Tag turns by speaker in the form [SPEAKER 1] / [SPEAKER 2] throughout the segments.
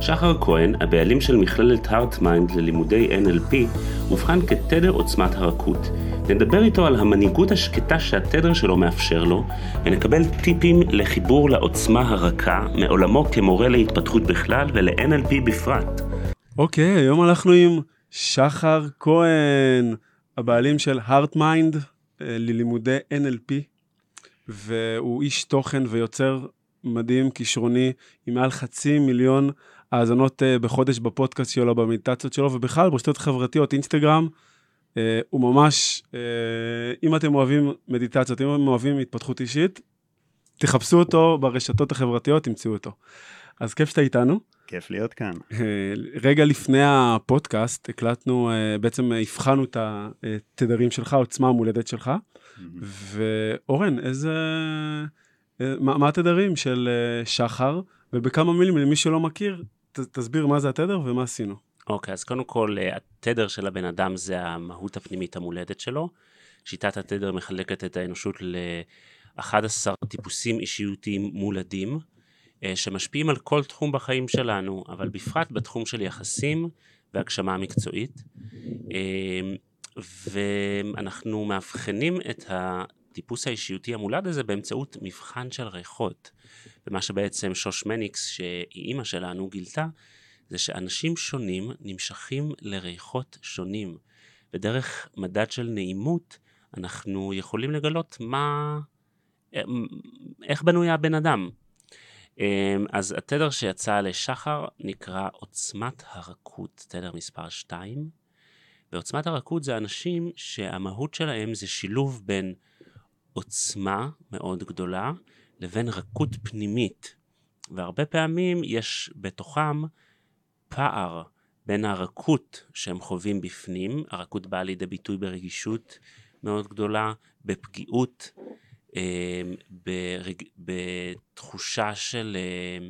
[SPEAKER 1] שחר כהן, הבעלים של מכללת הארטמיינד ללימודי NLP, אובחן כתדר עוצמת הרכות. נדבר איתו על המנהיגות השקטה שהתדר שלו מאפשר לו, ונקבל טיפים לחיבור לעוצמה הרכה מעולמו כמורה להתפתחות בכלל ול-NLP בפרט.
[SPEAKER 2] אוקיי, אוקיי, היום אנחנו עם שחר כהן, הבעלים של הארטמיינד ללימודי NLP, והוא איש תוכן ויוצר מדהים, כישרוני, עם מעל חצי מיליון האזנות uh, בחודש בפודקאסט שלו, במדיטציות שלו, ובכלל ברשתות חברתיות, אינסטגרם, uh, הוא ממש, uh, אם אתם אוהבים מדיטציות, אם אתם אוהבים התפתחות אישית, תחפשו אותו ברשתות החברתיות, תמצאו אותו. אז כיף שאתה איתנו.
[SPEAKER 3] כיף להיות כאן.
[SPEAKER 2] רגע לפני הפודקאסט הקלטנו, בעצם הבחנו את התדרים שלך, העוצמה המולדת שלך, ואורן, איזה, מה, מה התדרים של שחר, ובכמה מילים למי שלא מכיר, ת, תסביר מה זה התדר ומה עשינו.
[SPEAKER 1] אוקיי, okay, אז קודם כל, אה, התדר של הבן אדם זה המהות הפנימית המולדת שלו. שיטת התדר מחלקת את האנושות ל-11 טיפוסים אישיותיים מולדים, אה, שמשפיעים על כל תחום בחיים שלנו, אבל בפרט בתחום של יחסים והגשמה המקצועית. אה, ואנחנו מאבחנים את הטיפוס האישיותי המולד הזה באמצעות מבחן של ריחות. ומה שבעצם שוש מניקס, שהיא אימא שלנו, גילתה, זה שאנשים שונים נמשכים לריחות שונים. ודרך מדד של נעימות, אנחנו יכולים לגלות מה... איך בנוי הבן אדם. אמ, אז התדר שיצא לשחר נקרא עוצמת הרכות, תדר מספר 2. ועוצמת הרכות זה אנשים שהמהות שלהם זה שילוב בין עוצמה מאוד גדולה לבין רכות פנימית. והרבה פעמים יש בתוכם פער בין הרכות שהם חווים בפנים, הרכות באה לידי ביטוי ברגישות מאוד גדולה, בפגיעות, אה, ברג... בתחושה של, אה,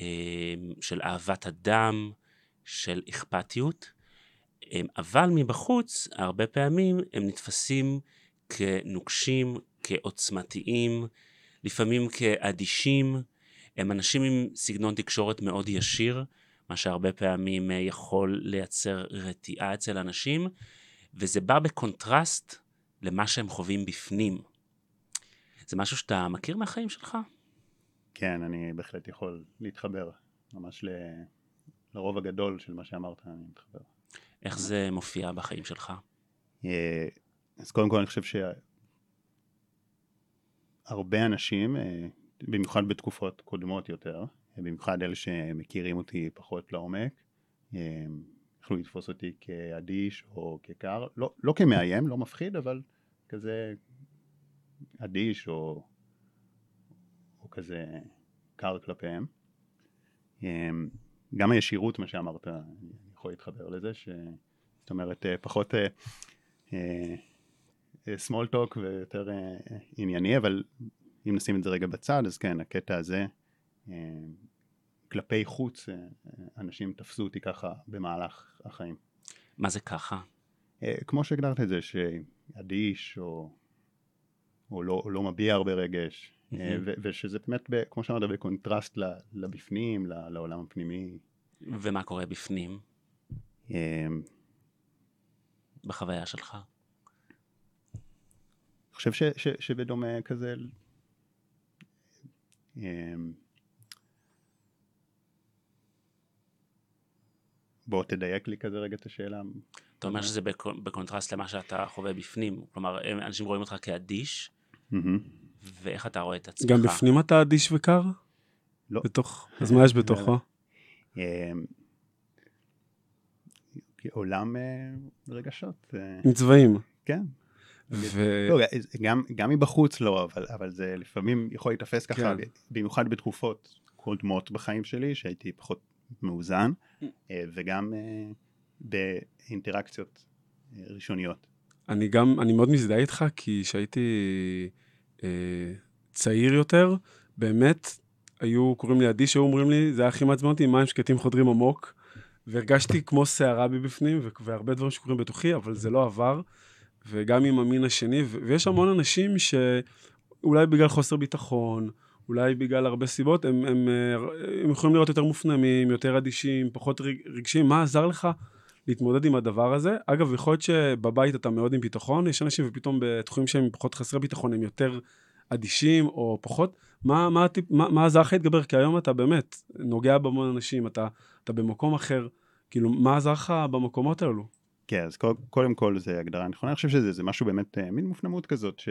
[SPEAKER 1] אה, של אהבת אדם, של אכפתיות, אבל מבחוץ הרבה פעמים הם נתפסים כנוקשים, כעוצמתיים, לפעמים כאדישים, הם אנשים עם סגנון תקשורת מאוד ישיר, מה שהרבה פעמים אה, יכול לייצר רתיעה אצל אנשים, וזה בא בקונטרסט למה שהם חווים בפנים. זה משהו שאתה מכיר מהחיים שלך?
[SPEAKER 3] כן, אני בהחלט יכול להתחבר, ממש ל... לרוב הגדול של מה שאמרת, אני מתחבר.
[SPEAKER 1] איך זה מופיע בחיים שלך?
[SPEAKER 3] אז קודם כל אני חושב שהרבה אנשים, אה, במיוחד בתקופות קודמות יותר, במיוחד אלה שמכירים אותי פחות לעומק, אה, יכלו לתפוס אותי כאדיש או כקר, לא, לא כמאיים, לא מפחיד, אבל כזה אדיש או, או כזה קר כלפיהם. אה, גם הישירות, מה שאמרת, אני יכול להתחבר לזה, ש... זאת אומרת, פחות small talk ויותר ענייני, אבל אם נשים את זה רגע בצד, אז כן, הקטע הזה, אה, כלפי חוץ, אה, אנשים תפסו אותי ככה במהלך החיים.
[SPEAKER 1] מה זה ככה?
[SPEAKER 3] אה, כמו שהגדרת את זה, שאדיש או, או לא, לא מביע הרבה רגש, mm-hmm. ו- ושזה באמת, ב- כמו שאמרת, בקונטרסט לבפנים, לעולם הפנימי.
[SPEAKER 1] ומה קורה בפנים? בחוויה שלך?
[SPEAKER 3] אני חושב ש- ש- שבדומה כזה אמ, בוא תדייק לי כזה רגע את השאלה.
[SPEAKER 1] אתה אומר שזה בקונטרסט למה שאתה חווה בפנים, כלומר אנשים רואים אותך כאדיש, ואיך אתה רואה את עצמך?
[SPEAKER 2] גם בפנים אתה אדיש וקר?
[SPEAKER 3] לא.
[SPEAKER 2] בתוך, אז מה יש בתוכו? אמ,
[SPEAKER 3] עולם אה, רגשות.
[SPEAKER 2] אה. עם צבעים.
[SPEAKER 3] כן. ו... לא, גם, גם מבחוץ לא, אבל, אבל זה לפעמים יכול להיתפס ככה, כן. במיוחד בתקופות קודמות בחיים שלי, שהייתי פחות מאוזן, אה, וגם אה, באינטראקציות אה, ראשוניות.
[SPEAKER 2] אני גם, אני מאוד מזדהה איתך, כי כשהייתי אה, צעיר יותר, באמת, היו קוראים לי עדי, שהיו אומרים לי, זה היה הכי מעצבן אותי, מים שקטים חודרים עמוק, והרגשתי כמו סערה בי בפנים, והרבה דברים שקורים בתוכי, אבל זה לא עבר, וגם עם המין השני, ויש המון אנשים שאולי בגלל חוסר ביטחון, אולי בגלל הרבה סיבות, הם, הם, הם יכולים להיות יותר מופנמים, יותר אדישים, פחות רגשיים. מה עזר לך להתמודד עם הדבר הזה? אגב, יכול להיות שבבית אתה מאוד עם ביטחון, יש אנשים ופתאום בתחומים שהם פחות חסרי ביטחון, הם יותר אדישים או פחות. מה, מה, מה, מה עזר לך להתגבר? כי היום אתה באמת נוגע בהמון אנשים, אתה, אתה במקום אחר. כאילו, מה עזר לך במקומות האלו?
[SPEAKER 3] כן, אז קודם כל זה הגדרה נכונה, אני חושב שזה משהו באמת, אה, מין מופנמות כזאת, ש...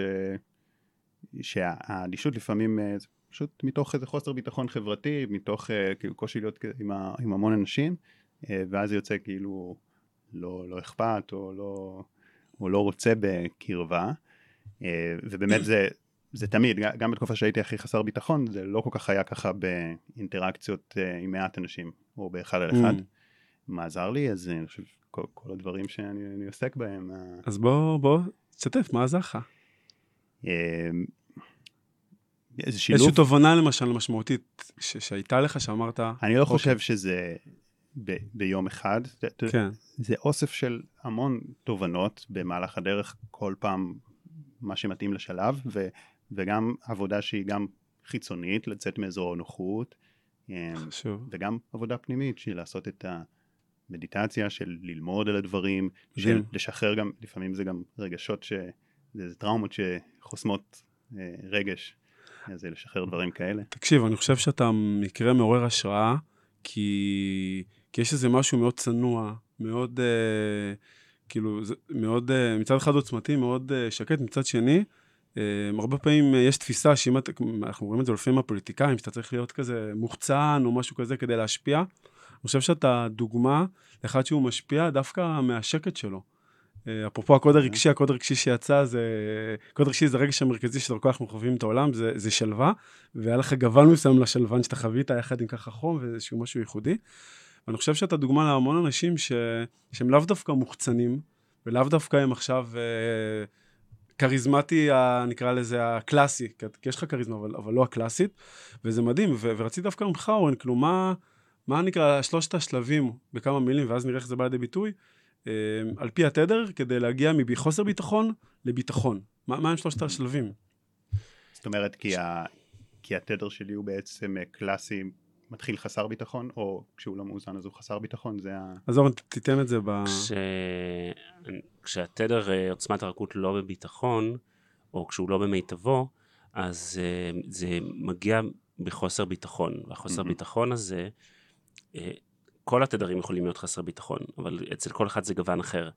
[SPEAKER 3] שהאדישות לפעמים אה, זה פשוט מתוך איזה חוסר ביטחון חברתי, מתוך uh, כאילו קושי להיות עם, ה, עם המון אנשים, ואז זה יוצא כאילו לא, לא אכפת או לא, או לא רוצה בקרבה, ובאמת זה, זה תמיד, גם בתקופה שהייתי הכי חסר ביטחון, זה לא כל כך היה ככה באינטראקציות עם מעט אנשים, או באחד על אחד. Mm. מה עזר לי? אז אני חושב כל, כל הדברים שאני עוסק בהם.
[SPEAKER 2] אז בוא, בוא, תשתף, מה עזר לך? איזה שילוב. איזושהי תובנה למשל משמעותית ש- שהייתה לך, שאמרת...
[SPEAKER 3] אני לא אוקיי. חושב שזה ב- ביום אחד. כן. זה אוסף של המון תובנות במהלך הדרך, כל פעם מה שמתאים לשלב, ו- וגם עבודה שהיא גם חיצונית, לצאת מאזור הנוחות.
[SPEAKER 2] אמ, חשוב.
[SPEAKER 3] וגם עבודה פנימית, שהיא לעשות את המדיטציה, של ללמוד על הדברים, של לשחרר גם, לפעמים זה גם רגשות ש... זה טראומות שחוסמות אה, רגש. זה לשחרר דברים כאלה.
[SPEAKER 2] תקשיב, אני חושב שאתה מקרה מעורר השראה, כי, כי יש איזה משהו מאוד צנוע, מאוד, אה, כאילו, זה, מאוד, אה, מצד אחד עוצמתי, מאוד אה, שקט, מצד שני, אה, הרבה פעמים אה, יש תפיסה שאם אתה, אנחנו רואים את זה לפעמים מהפוליטיקאים, שאתה צריך להיות כזה מוחצן או משהו כזה כדי להשפיע. אני חושב שאתה דוגמה לאחד שהוא משפיע דווקא מהשקט שלו. אה, אפרופו הקוד הרגשי, הקוד הרגשי שיצא זה, קוד הרגשי זה הרגש המרכזי שדרכו אנחנו חווים את העולם, זה, זה שלווה, והיה לך גוון מסוים לשלוון שאתה חווית יחד עם ככה חום ואיזשהו משהו ייחודי. ואני חושב שאתה דוגמה להמון אנשים ש, שהם לאו דווקא מוחצנים, ולאו דווקא הם עכשיו אה, כריזמטי, נקרא לזה הקלאסי, כי יש לך כריזמה, אבל, אבל לא הקלאסית, וזה מדהים, ו, ורציתי דווקא ממך, אורן, כאילו מה, מה נקרא שלושת השלבים בכמה מילים, ואז נראה איך זה בא לידי ביטוי. אמ, על פי התדר כדי להגיע מחוסר ביטחון לביטחון. מה, מה הם שלושת השלבים?
[SPEAKER 3] זאת אומרת, כי, ה, כי התדר שלי הוא בעצם אה, קלאסי, מתחיל חסר ביטחון, או כשהוא לא מאוזן אז הוא חסר ביטחון, זה ה...
[SPEAKER 2] אז אורן, תיתן את זה ב...
[SPEAKER 1] כש... כשהתדר אה, עוצמת הרכות לא בביטחון, או כשהוא לא במיטבו, אז אה, זה מגיע בחוסר ביטחון. והחוסר mm-hmm. ביטחון הזה, כל התדרים יכולים להיות חסר ביטחון, אבל אצל כל אחד זה גוון אחר.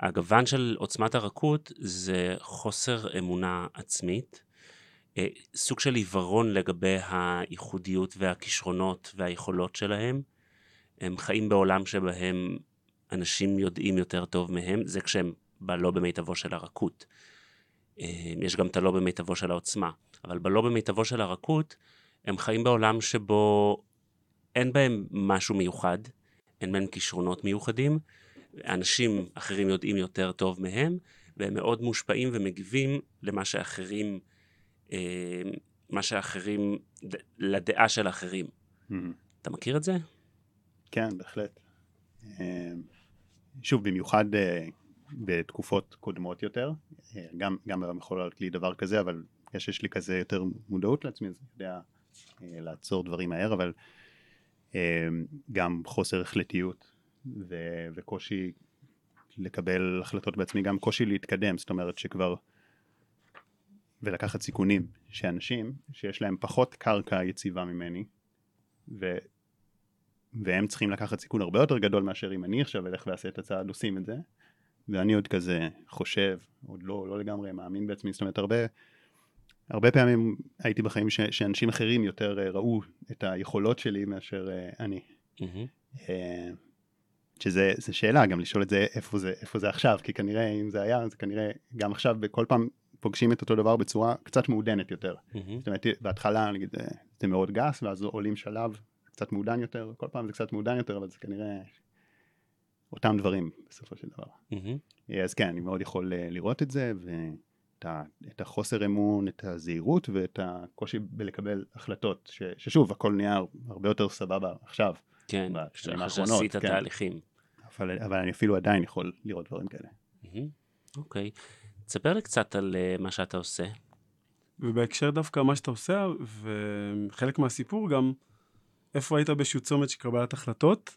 [SPEAKER 1] הגוון של עוצמת הרכות זה חוסר אמונה עצמית, אה, סוג של עיוורון לגבי הייחודיות והכישרונות והיכולות שלהם. הם חיים בעולם שבהם אנשים יודעים יותר טוב מהם, זה כשהם בלא במיטבו של הרכות. אה, יש גם את הלא במיטבו של העוצמה, אבל בלא במיטבו של הרכות, הם חיים בעולם שבו אין בהם משהו מיוחד, אין בהם כישרונות מיוחדים, אנשים אחרים יודעים יותר טוב מהם, והם מאוד מושפעים ומגיבים למה שאחרים, אה, מה שאחרים, לדעה של אחרים. Mm-hmm. אתה מכיר את זה?
[SPEAKER 3] כן, בהחלט. אה, שוב, במיוחד אה, בתקופות קודמות יותר, גם, גם היום יכול להיות לי דבר כזה, אבל יש לי כזה יותר מודעות לעצמי, אז אני יודע לעצור דברים מהר, אבל גם חוסר החלטיות ו- וקושי לקבל החלטות בעצמי, גם קושי להתקדם, זאת אומרת שכבר, ולקחת סיכונים, שאנשים שיש להם פחות קרקע יציבה ממני, ו- והם צריכים לקחת סיכון הרבה יותר גדול מאשר אם אני עכשיו אלך ואעשה את הצעד עושים את זה, ואני עוד כזה חושב, עוד לא, לא לגמרי מאמין בעצמי, זאת אומרת הרבה הרבה פעמים הייתי בחיים ש, שאנשים אחרים יותר uh, ראו את היכולות שלי מאשר uh, אני. Mm-hmm. שזה שאלה גם לשאול את זה איפה זה איפה זה עכשיו כי כנראה אם זה היה אז כנראה גם עכשיו בכל פעם פוגשים את אותו דבר בצורה קצת מעודנת יותר. Mm-hmm. זאת אומרת בהתחלה נגיד זה מאוד גס ואז עולים שלב קצת מעודן יותר, כל פעם זה קצת מעודן יותר, אבל זה כנראה אותם דברים בסופו של דבר.
[SPEAKER 1] מהמם.
[SPEAKER 3] אז כן, אני מאוד יכול אה, לראות את זה, ואת ה- את החוסר אמון, את הזהירות ואת הקושי בלקבל החלטות, ש, ששוב, הכל נהיה הרבה יותר סבבה עכשיו,
[SPEAKER 1] כן,
[SPEAKER 3] האחרונות,
[SPEAKER 1] שעשית
[SPEAKER 3] כן.
[SPEAKER 1] תהליכים.
[SPEAKER 3] אבל, אבל אני אפילו עדיין יכול לראות דברים כאלה.
[SPEAKER 1] אוקיי. תספר לי קצת על אה, מה שאתה עושה.
[SPEAKER 2] ובהקשר דווקא מה שאתה עושה, וחלק מהסיפור גם, איפה היית באיזשהו צומת של קבלת החלטות,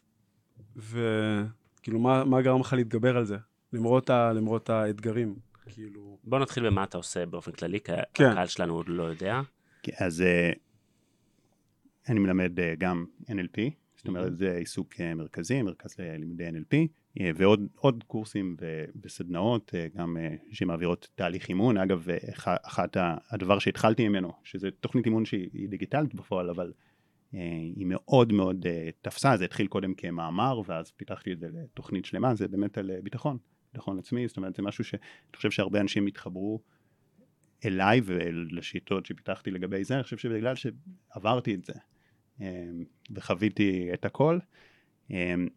[SPEAKER 2] וכאילו מה, מה גרם לך להתגבר על זה, למרות, ה, למרות האתגרים. כאילו,
[SPEAKER 1] בוא נתחיל במה אתה עושה באופן כללי, כי
[SPEAKER 2] כן.
[SPEAKER 1] הקהל שלנו עוד לא יודע.
[SPEAKER 3] כן, אז אה, אני מלמד אה, גם NLP, זאת אומרת זה עיסוק אה, מרכזי, מרכז ללימודי NLP, ועוד עוד קורסים וסדנאות, גם שמעבירות תהליך אימון, אגב, אח- אחת הדבר שהתחלתי ממנו, שזה תוכנית אימון שהיא היא דיגיטלית בפועל, אבל היא מאוד מאוד תפסה, זה התחיל קודם כמאמר, ואז פיתחתי את זה לתוכנית שלמה, זה באמת על ביטחון, ביטחון עצמי, זאת אומרת זה משהו שאני חושב שהרבה אנשים התחברו אליי ולשיטות שפיתחתי לגבי זה, אני חושב שבגלל שעברתי את זה אמ, וחוויתי את הכל, אמ,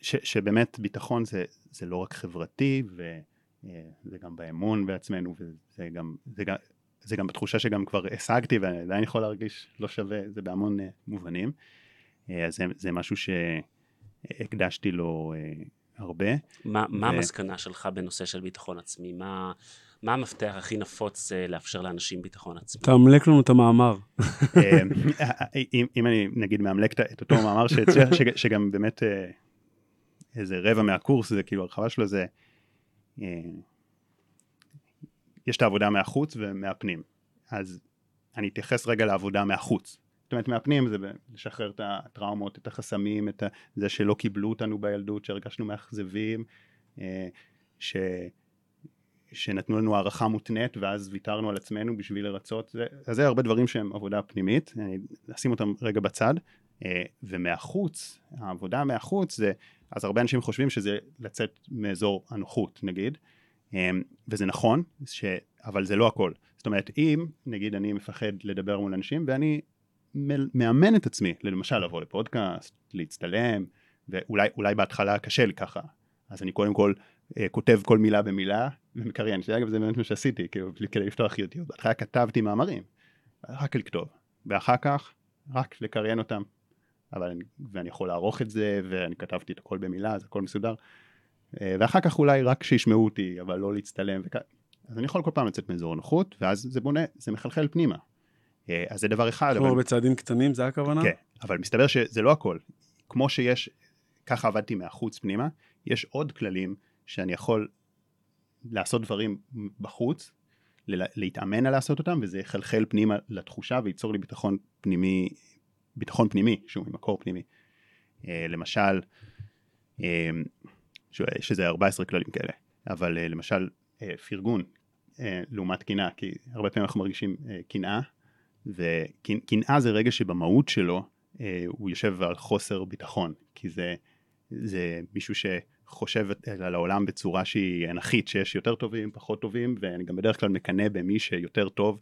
[SPEAKER 3] ש, שבאמת ביטחון זה, זה לא רק חברתי וזה גם באמון בעצמנו וזה גם, זה גם, זה גם בתחושה שגם כבר השגתי ואני עדיין יכול להרגיש לא שווה, זה בהמון אה, מובנים. אה, אז זה, זה משהו שהקדשתי לו אה, הרבה.
[SPEAKER 1] מה, מה
[SPEAKER 3] ו-
[SPEAKER 1] המסקנה שלך בנושא של ביטחון עצמי? מה, מה המפתח הכי נפוץ אה, לאפשר לאנשים ביטחון עצמי?
[SPEAKER 2] תאמלק לנו את המאמר.
[SPEAKER 3] אה, אם, אם אני נגיד מאמלק את- אותו מאמר שהצליח, שג- שגם באמת אה, איזה רבע מהקורס זה כאילו הרחבה שלו זה אה, יש את העבודה מהחוץ ומהפנים אז אני אתייחס רגע לעבודה מהחוץ זאת אומרת מהפנים זה לשחרר את הטראומות את החסמים את זה שלא קיבלו אותנו בילדות שהרגשנו מאכזבים אה, ש... שנתנו לנו הערכה מותנית ואז ויתרנו על עצמנו בשביל לרצות, זה, אז זה הרבה דברים שהם עבודה פנימית, אני אשים אותם רגע בצד, אה, ומהחוץ, העבודה מהחוץ זה, אז הרבה אנשים חושבים שזה לצאת מאזור הנוחות נגיד, אה, וזה נכון, ש, אבל זה לא הכל, זאת אומרת אם נגיד אני מפחד לדבר מול אנשים ואני מאמן את עצמי, למשל לבוא לפודקאסט, להצטלם, ואולי אולי בהתחלה קשה לי ככה, אז אני קודם כל אה, כותב כל מילה במילה ומקריין, שאגב זה באמת מה שעשיתי, כאילו, כדי לפתוח יוטיוב, בהתחלה כתבתי מאמרים, רק לכתוב, ואחר כך רק לקריין אותם, אבל אני, ואני יכול לערוך את זה, ואני כתבתי את הכל במילה, אז הכל מסודר, אה, ואחר כך אולי רק שישמעו אותי, אבל לא להצטלם, וכ... אז אני יכול כל פעם לצאת מאזור הנוחות, ואז זה בונה, זה מחלחל פנימה. אה, אז זה דבר אחד,
[SPEAKER 2] כמו בצעדים קטנים, זה הכוונה?
[SPEAKER 3] כן, אבל מסתבר שזה לא הכל. כמו שיש, ככה עבדתי מהחוץ פנימה, יש עוד כללים שאני יכול לעשות דברים בחוץ, להתאמן על לעשות אותם, וזה יחלחל פנימה לתחושה וייצור לי ביטחון פנימי, ביטחון פנימי, שהוא ממקור פנימי. אה, למשל, אה, שזה 14 כללים כאלה, אבל למשל פרגון לעומת קנאה, כי הרבה פעמים אנחנו מרגישים אה, קנאה, וקנאה זה רגע שבמהות שלו אה, הוא יושב על חוסר ביטחון, כי זה, זה מישהו שחושב על העולם בצורה שהיא אנכית, שיש יותר טובים, פחות טובים, ואני גם בדרך כלל מקנא במי שיותר טוב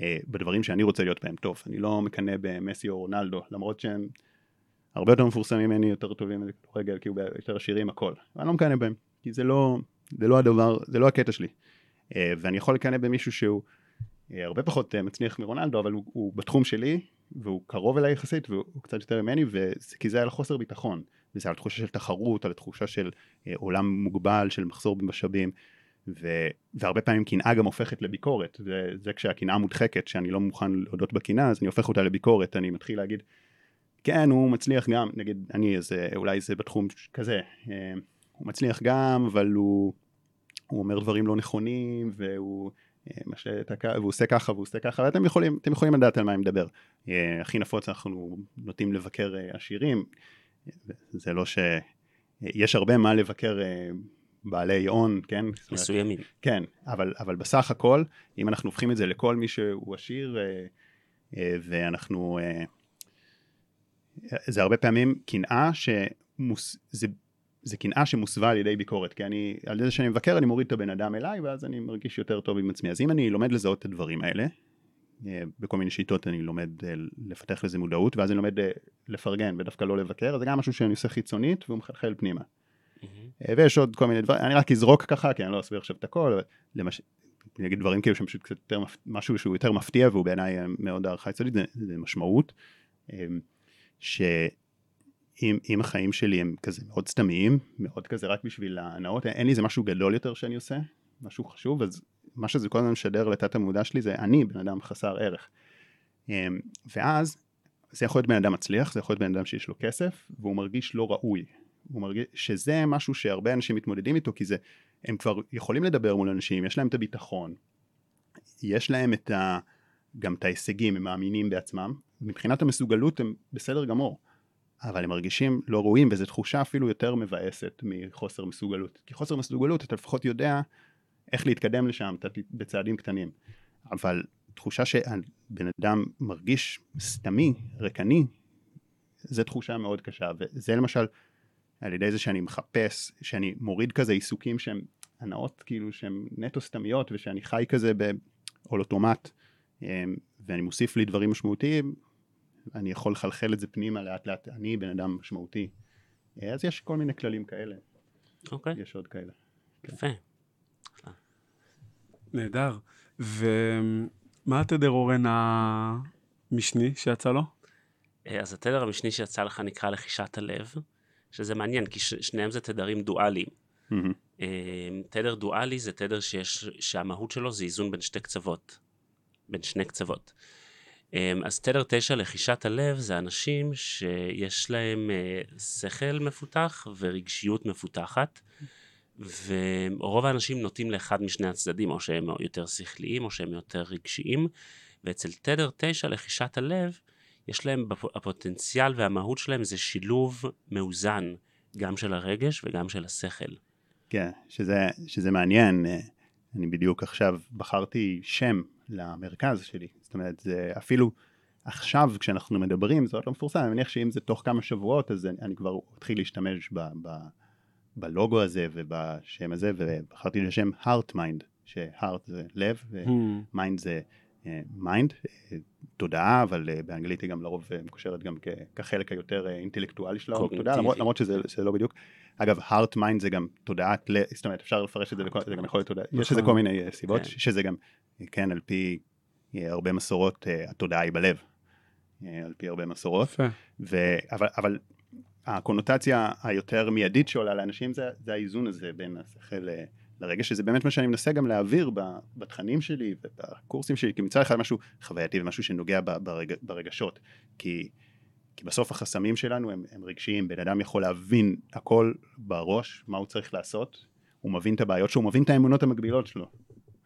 [SPEAKER 3] אה, בדברים שאני רוצה להיות בהם טוב. אני לא מקנא במסי או רונלדו, למרות שהם הרבה יותר מפורסמים ממני, יותר טובים בכדורגל, כאילו יותר עשירים, הכל. אני לא מקנא בהם, כי זה לא, זה לא הדבר, זה לא הקטע שלי. אה, ואני יכול לקנא במישהו שהוא הרבה פחות אה, מצליח מרונלדו, אבל הוא, הוא בתחום שלי, והוא קרוב אליי יחסית, והוא קצת יותר ממני, כי זה על חוסר ביטחון. וזה על תחושה של תחרות, על תחושה של אה, עולם מוגבל, של מחסור במשאבים, ו, והרבה פעמים קנאה גם הופכת לביקורת, וזה כשהקנאה מודחקת, שאני לא מוכן להודות בקנאה, אז אני הופך אותה לביקורת, אני מתחיל להגיד, כן, הוא מצליח גם, נגיד, אני, אז אה, אולי זה בתחום כזה, אה, הוא מצליח גם, אבל הוא, הוא אומר דברים לא נכונים, והוא... אה, והוא עושה ככה והוא עושה ככה, ואתם יכולים, אתם יכולים לדעת על מה אני מדבר. אה, הכי נפוץ אנחנו נוטים לבקר אה, עשירים, זה לא ש... יש הרבה מה לבקר בעלי הון, כן?
[SPEAKER 1] מסוימים.
[SPEAKER 3] כן, אבל, אבל בסך הכל, אם אנחנו הופכים את זה לכל מי שהוא עשיר, ואנחנו... זה הרבה פעמים קנאה שמוס... זה, קנאה שמוסווה על ידי ביקורת, כי אני, על זה שאני מבקר אני מוריד את הבן אדם אליי, ואז אני מרגיש יותר טוב עם עצמי. אז אם אני לומד לזהות את הדברים האלה, אה, בכל מיני שיטות אני לומד אה, לפתח לזה מודעות, ואז אני לומד אה, לפרגן ודווקא לא לבקר, זה גם משהו שאני עושה חיצונית והוא מחלחל פנימה. אה, ויש עוד כל מיני דברים, אני רק אזרוק ככה, כי אני לא אסביר עכשיו את הכל, אבל למש... אני אגיד דברים כאילו שהם פשוט קצת יותר, מפ- משהו שהוא יותר מפתיע והוא בעיניי מאוד הערכה יסודית, זה, זה משמעות, אה, שאם אם החיים שלי הם כזה מאוד סתמיים, מאוד כזה רק בשביל ההנאות, אין לי איזה משהו גדול יותר שאני עושה, משהו חשוב, אז מה שזה כל הזמן משדר לתת המודע שלי זה אני בן אדם חסר ערך. אה, ואז זה יכול להיות בן אדם מצליח, זה יכול להיות בן אדם שיש לו כסף, והוא מרגיש לא ראוי. הוא מרגיש שזה משהו שהרבה אנשים מתמודדים איתו, כי זה, הם כבר יכולים לדבר מול אנשים, יש להם את הביטחון, יש להם את ה, גם את ההישגים, הם מאמינים בעצמם, מבחינת המסוגלות הם בסדר גמור, אבל הם מרגישים לא ראויים, וזו תחושה אפילו יותר מבאסת מחוסר מסוגלות. כי חוסר מסוגלות, אתה לפחות יודע איך להתקדם לשם בצעדים קטנים. אבל תחושה שבן אדם מרגיש סתמי, ריקני, זו תחושה מאוד קשה, וזה למשל על ידי זה שאני מחפש, שאני מוריד כזה עיסוקים שהם הנאות כאילו שהם נטו סתמיות ושאני חי כזה על אוטומט אמ, ואני מוסיף לי דברים משמעותיים, אני יכול לחלחל את זה פנימה לאט לאט, אני בן אדם משמעותי. אז יש כל מיני כללים כאלה,
[SPEAKER 1] אוקיי,
[SPEAKER 3] יש עוד כאלה.
[SPEAKER 1] יפה.
[SPEAKER 2] נהדר. ומה התדר אורן המשני שיצא לו?
[SPEAKER 1] אה, אז התדר המשני שיצא לך נקרא לחישת הלב, שזה מעניין, כי ש- שניהם זה תדרים דואליים. אה, תדר דואלי זה תדר שיש, שהמהות שלו זה איזון בין שתי קצוות, בין שני קצוות. אה, אז תדר תשע לחישת הלב זה אנשים שיש להם אה, שכל מפותח ורגשיות מפותחת, ורוב האנשים נוטים לאחד משני הצדדים, או שהם יותר שכליים או שהם יותר רגשיים, ואצל תדר תשע לחישת הלב, יש להם, הפוטנציאל והמהות שלהם זה שילוב מאוזן, גם של הרגש וגם של השכל.
[SPEAKER 3] כן, שזה, שזה מעניין, אה, אני בדיוק עכשיו בחרתי שם למרכז שלי, זאת אומרת זה אפילו עכשיו כשאנחנו מדברים זה עוד לא מפורסם, אני מניח שאם זה תוך כמה שבועות אז אני, אני כבר אתחיל להשתמש ב, ב, בלוגו הזה ובשם הזה ובחרתי לשם heart mind, ש-heart זה לב ו mind זה mind, תודעה, אבל אה, באנגלית היא גם לרוב אה, מקושרת גם כחלק היותר אה, אינטלקטואלי של התודעה,
[SPEAKER 1] קוגניטיבי.
[SPEAKER 3] למרות, למרות שזה, שזה לא בדיוק. אגב, heart mind זה גם תודעת, זאת אומרת אפשר לפרש את זה, זה גם יכול להיות תודעה, יש לזה
[SPEAKER 2] נכון.
[SPEAKER 3] כל מיני סיבות,
[SPEAKER 1] כן.
[SPEAKER 3] שזה גם, כן, על פי הרבה מסורות, התודעה היא בלב, על פי הרבה מסורות. ו... אבל, אבל הקונוטציה היותר מיידית שעולה לאנשים זה, זה האיזון הזה בין השכל לרגש, שזה באמת מה שאני מנסה גם להעביר בתכנים שלי ובקורסים שלי, כי מצד אחד משהו חווייתי ומשהו שנוגע ברג, ברגשות, כי, כי בסוף החסמים שלנו הם, הם רגשיים, בן אדם יכול להבין הכל בראש, מה הוא צריך לעשות, הוא מבין את הבעיות שלו, הוא מבין את האמונות המקבילות שלו,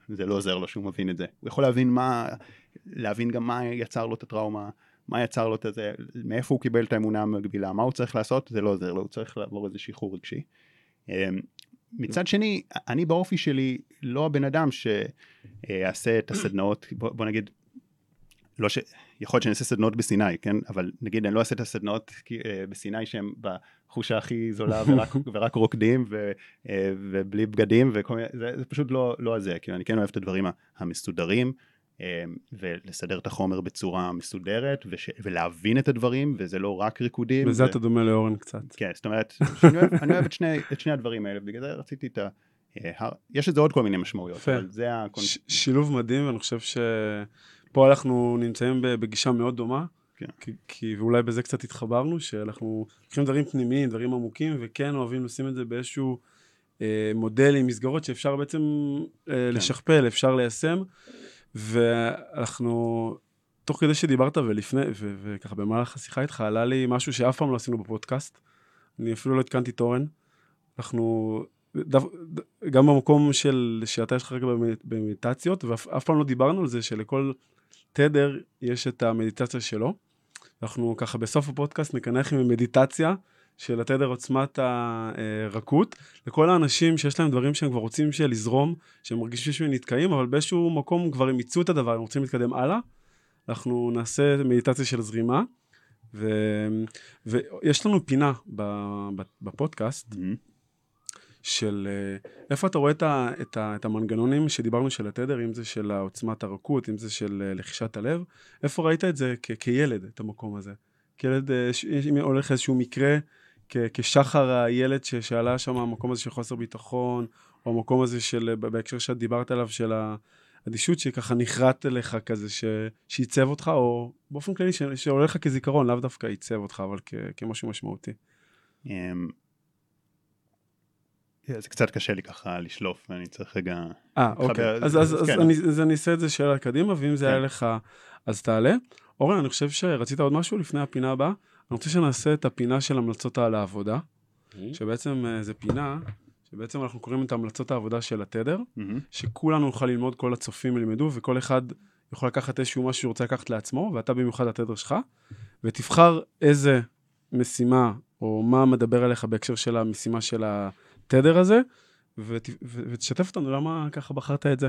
[SPEAKER 3] זה לא עוזר לו שהוא מבין את זה, הוא יכול להבין מה, להבין גם מה יצר לו את הטראומה, מה יצר לו את זה, מאיפה הוא קיבל את האמונה המקבילה, מה הוא צריך לעשות, זה לא עוזר לו, הוא צריך לעבור איזה שחרור רגשי. מצד שני, אני באופי שלי לא הבן אדם שיעשה את הסדנאות, בוא, בוא נגיד, לא ש... יכול להיות שאני אעשה סדנאות בסיני, כן? אבל נגיד אני לא אעשה את הסדנאות אה, בסיני שהם בחושה הכי זולה ורק, ורק רוקדים ו, אה, ובלי בגדים וכל מיני, זה, זה פשוט לא, לא הזה, כאילו אני כן אוהב את הדברים המסודרים. אה, ולסדר את החומר בצורה מסודרת וש... ולהבין את הדברים וזה לא רק ריקודים.
[SPEAKER 2] בזה
[SPEAKER 3] ו...
[SPEAKER 2] אתה דומה לאורן קצת.
[SPEAKER 3] כן, זאת אומרת, שאני אוהב, אני אוהב את, שני, את שני הדברים האלה, בגלל זה רציתי את ה... אה, יש לזה עוד כל מיני משמעויות,
[SPEAKER 2] יפה.
[SPEAKER 3] אבל זה הקונ...
[SPEAKER 2] ש- שילוב מדהים, ואני חושב שפה אנחנו נמצאים בגישה מאוד דומה.
[SPEAKER 3] כן.
[SPEAKER 2] כי, כי ואולי בזה קצת התחברנו, שאנחנו לוקחים דברים פנימיים, דברים עמוקים, וכן אוהבים לשים את זה באיזשהו אה, מודל עם מסגרות שאפשר בעצם
[SPEAKER 3] כן.
[SPEAKER 2] אה, לשכפל, אפשר ליישם, ואנחנו, תוך כדי שדיברת ולפני, ו- וככה במהלך השיחה איתך, עלה לי משהו שאף פעם לא עשינו בפודקאסט, אני אפילו לא עדכנתי את אורן, אנחנו, דו, ד- גם במקום של, שאתה יש לך רגע במד- במדיטציות, ואף אף פעם לא דיברנו על זה שלכל תדר יש את המדיטציה שלו. אנחנו ככה בסוף הפודקאסט נקנח עם מדיטציה של התדר עוצמת הרכות, לכל האנשים שיש להם דברים שהם כבר רוצים לזרום, שהם מרגישים שהם נתקעים, אבל באיזשהו מקום כבר הם מיצו את הדבר, הם רוצים להתקדם הלאה. אנחנו נעשה מדיטציה של זרימה, ו... ויש לנו פינה בפודקאסט,
[SPEAKER 3] מהמם.
[SPEAKER 2] של אה, איפה אתה רואה את, ה, את, ה, את המנגנונים שדיברנו של התדר, אם זה של העוצמת הרכות, אם זה של אה, לחישת הלב, איפה ראית את זה כ, כילד, את המקום הזה? כילד, אה, אם הולך איזשהו מקרה, כשחר הילד שעלה שם, המקום הזה של חוסר ביטחון, או המקום הזה של, בהקשר שאת דיברת עליו, של האדישות שככה נחרט אליך כזה, ש, שעיצב אותך, או באופן כללי ש, שעולה לך כזיכרון, לאו דווקא עיצב אותך, אבל כ, כמשהו משמעותי.
[SPEAKER 3] אמ, זה קצת קשה לי ככה לשלוף, ואני צריך רגע...
[SPEAKER 2] אה, אוקיי.
[SPEAKER 3] אז-
[SPEAKER 2] אז, אז,
[SPEAKER 3] אז
[SPEAKER 2] אז,
[SPEAKER 3] כן.
[SPEAKER 2] אני, אז אני אעשה את זה שאלה קדימה, ואם זה
[SPEAKER 3] כן.
[SPEAKER 2] היה לך, אז תעלה. אורן, אני חושב שרצית עוד משהו לפני הפינה הבאה? אני רוצה שנעשה את הפינה של המלצות על העבודה, שבעצם אה, זה פינה, שבעצם אנחנו קוראים את המלצות העבודה של התדר,
[SPEAKER 3] מהמם.
[SPEAKER 2] שכולנו נוכל ללמוד, כל הצופים ילמדו, וכל אחד יכול לקחת איזשהו משהו שהוא רוצה לקחת לעצמו, ואתה במיוחד התדר שלך, ותבחר איזה משימה, או מה מדבר אליך בהקשר של המשימה של התדר הזה, ות, ו- ותשתף אותנו למה ככה בחרת את זה.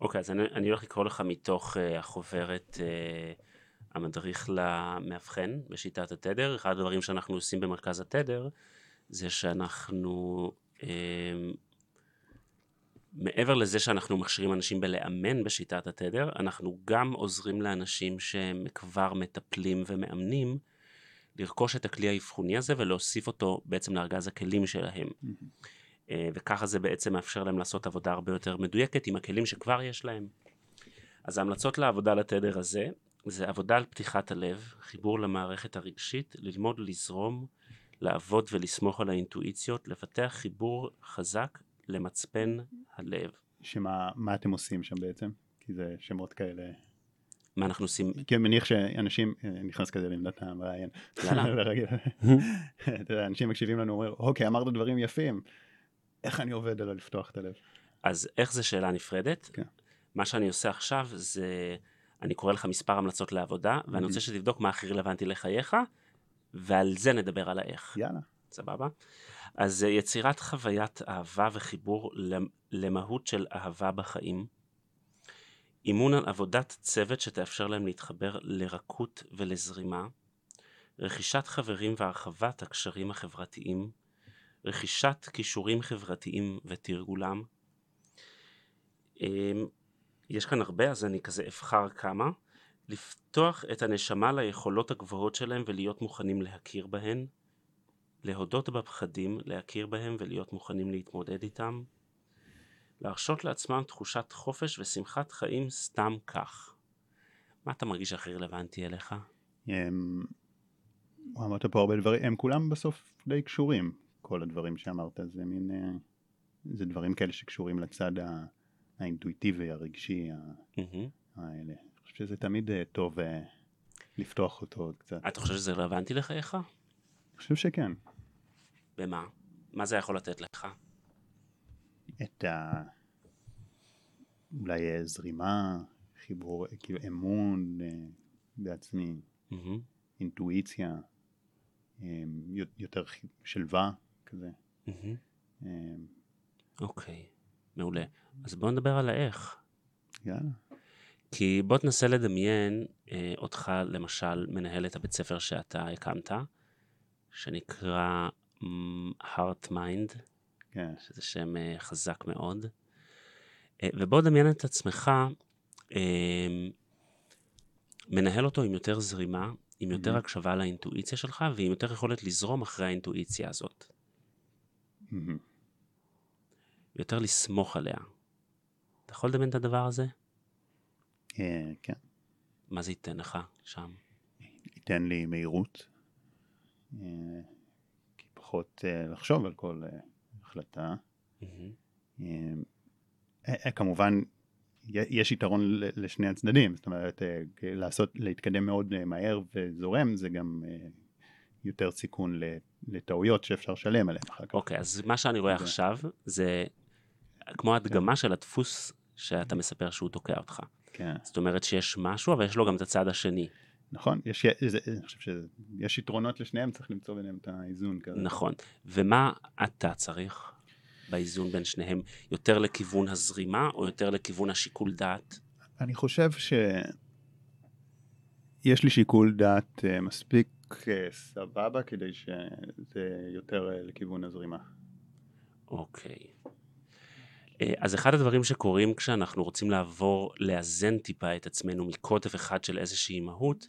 [SPEAKER 1] אוקיי, אז אני, אני הולך לקרוא לך מתוך uh, החוברת uh, המדריך למאבחן בשיטת התדר. אחד הדברים שאנחנו עושים במרכז התדר זה שאנחנו, uh, מעבר לזה שאנחנו מכשירים אנשים בלאמן בשיטת התדר, אנחנו גם עוזרים לאנשים שהם כבר מטפלים ומאמנים לרכוש את הכלי האבחוני הזה ולהוסיף אותו בעצם לארגז הכלים שלהם. אה, וככה זה בעצם מאפשר להם לעשות עבודה הרבה יותר מדויקת עם הכלים שכבר יש להם. אז ההמלצות לעבודה לתדר הזה, זה עבודה על פתיחת הלב, חיבור למערכת הרגשית, ללמוד לזרום, לעבוד ולסמוך על האינטואיציות, לפתח חיבור חזק למצפן הלב.
[SPEAKER 3] שמה מה אתם עושים שם בעצם? כי זה שמות כאלה...
[SPEAKER 1] מה אנחנו עושים?
[SPEAKER 3] כי אני מניח שאנשים, אה, נכנס כזה לעמדת המראיין. אנשים מקשיבים לנו, אומרים, אוקיי, אמרת דברים יפים, איך אני עובד על לפתוח את הלב?
[SPEAKER 1] אז איך זה שאלה נפרדת?
[SPEAKER 3] כן.
[SPEAKER 1] מה שאני עושה עכשיו זה, אני קורא לך מספר המלצות לעבודה, ואני רוצה שתבדוק מה הכי רלוונטי לחייך, ועל זה נדבר על האיך.
[SPEAKER 3] יאללה.
[SPEAKER 1] סבבה? אז יצירת חוויית אהבה וחיבור למ- למהות של אהבה בחיים. אימון על עבודת צוות שתאפשר להם להתחבר לרכות ולזרימה. רכישת חברים והרחבת הקשרים החברתיים. רכישת כישורים חברתיים ותרגולם. אמ, יש כאן הרבה, אז אני כזה אבחר כמה. לפתוח את הנשמה ליכולות הגבוהות שלהם ולהיות מוכנים להכיר בהן. להודות בפחדים, להכיר בהם ולהיות מוכנים להתמודד איתם. להרשות לעצמם תחושת חופש ושמחת חיים סתם כך. מה אתה מרגיש הכי רלוונטי אליך?
[SPEAKER 3] אמ, אמרת פה הרבה דברים, הם כולם בסוף די קשורים, כל הדברים שאמרת, זה מין, אה, זה דברים כאלה שקשורים לצד האינטואיטיבי, הרגשי,
[SPEAKER 1] מהמם.
[SPEAKER 3] האלה. אני חושב שזה תמיד אה, טוב אה, לפתוח אותו עוד קצת.
[SPEAKER 1] אתה חושב שזה רלוונטי לחייך?
[SPEAKER 3] אני חושב שכן.
[SPEAKER 1] במה? מה זה יכול לתת לך?
[SPEAKER 3] את ה... אולי זרימה, חיבור, כאילו אמון בעצמי,
[SPEAKER 1] מהמם.
[SPEAKER 3] אינטואיציה, יותר שלווה כזה. אה,
[SPEAKER 1] אוקיי, מעולה. אז בוא נדבר על האיך.
[SPEAKER 3] יאללה.
[SPEAKER 1] כי בוא תנסה לדמיין אה, אותך למשל מנהל את הבית ספר שאתה הקמת, שנקרא mm, Heart Mind,
[SPEAKER 3] כן.
[SPEAKER 1] שזה שם אה, חזק מאוד. אה, ובוא דמיין את עצמך אה, מנהל אותו עם יותר זרימה, עם יותר
[SPEAKER 3] מהמם.
[SPEAKER 1] הקשבה לאינטואיציה שלך ועם יותר יכולת לזרום אחרי האינטואיציה הזאת. יותר לסמוך עליה. אתה יכול לדמיין את הדבר הזה?
[SPEAKER 3] אה, כן.
[SPEAKER 1] מה זה ייתן לך שם?
[SPEAKER 3] ייתן לי מהירות, אה, כי פחות אה, לחשוב על כל החלטה. כמובן, יש יתרון לשני הצדדים, זאת אומרת, לעשות, להתקדם מאוד מהר וזורם, זה גם יותר סיכון לטעויות שאפשר לשלם עליהן אחר כך.
[SPEAKER 1] אוקיי, אז מה שאני רואה
[SPEAKER 3] זה-
[SPEAKER 1] עכשיו זה כמו הדגמה של הדפוס שאתה מספר שהוא תוקע אותך.
[SPEAKER 3] כן,
[SPEAKER 1] זאת אומרת שיש משהו, אבל יש לו גם את הצד השני.
[SPEAKER 3] נכון, יש, זה, אני חושב שיש יתרונות לשניהם, צריך למצוא ביניהם את האיזון כזה.
[SPEAKER 1] נכון. ומה אתה צריך באיזון בין שניהם? יותר לכיוון הזרימה או יותר לכיוון השיקול דעת?
[SPEAKER 3] אני חושב שיש לי שיקול דעת אה, מספיק סבבה כדי שזה יותר אה, לכיוון הזרימה.
[SPEAKER 1] אוקיי. אה, אז אחד הדברים שקורים כשאנחנו רוצים לעבור, לאזן טיפה את עצמנו מקוטב אחד של איזושהי מהות,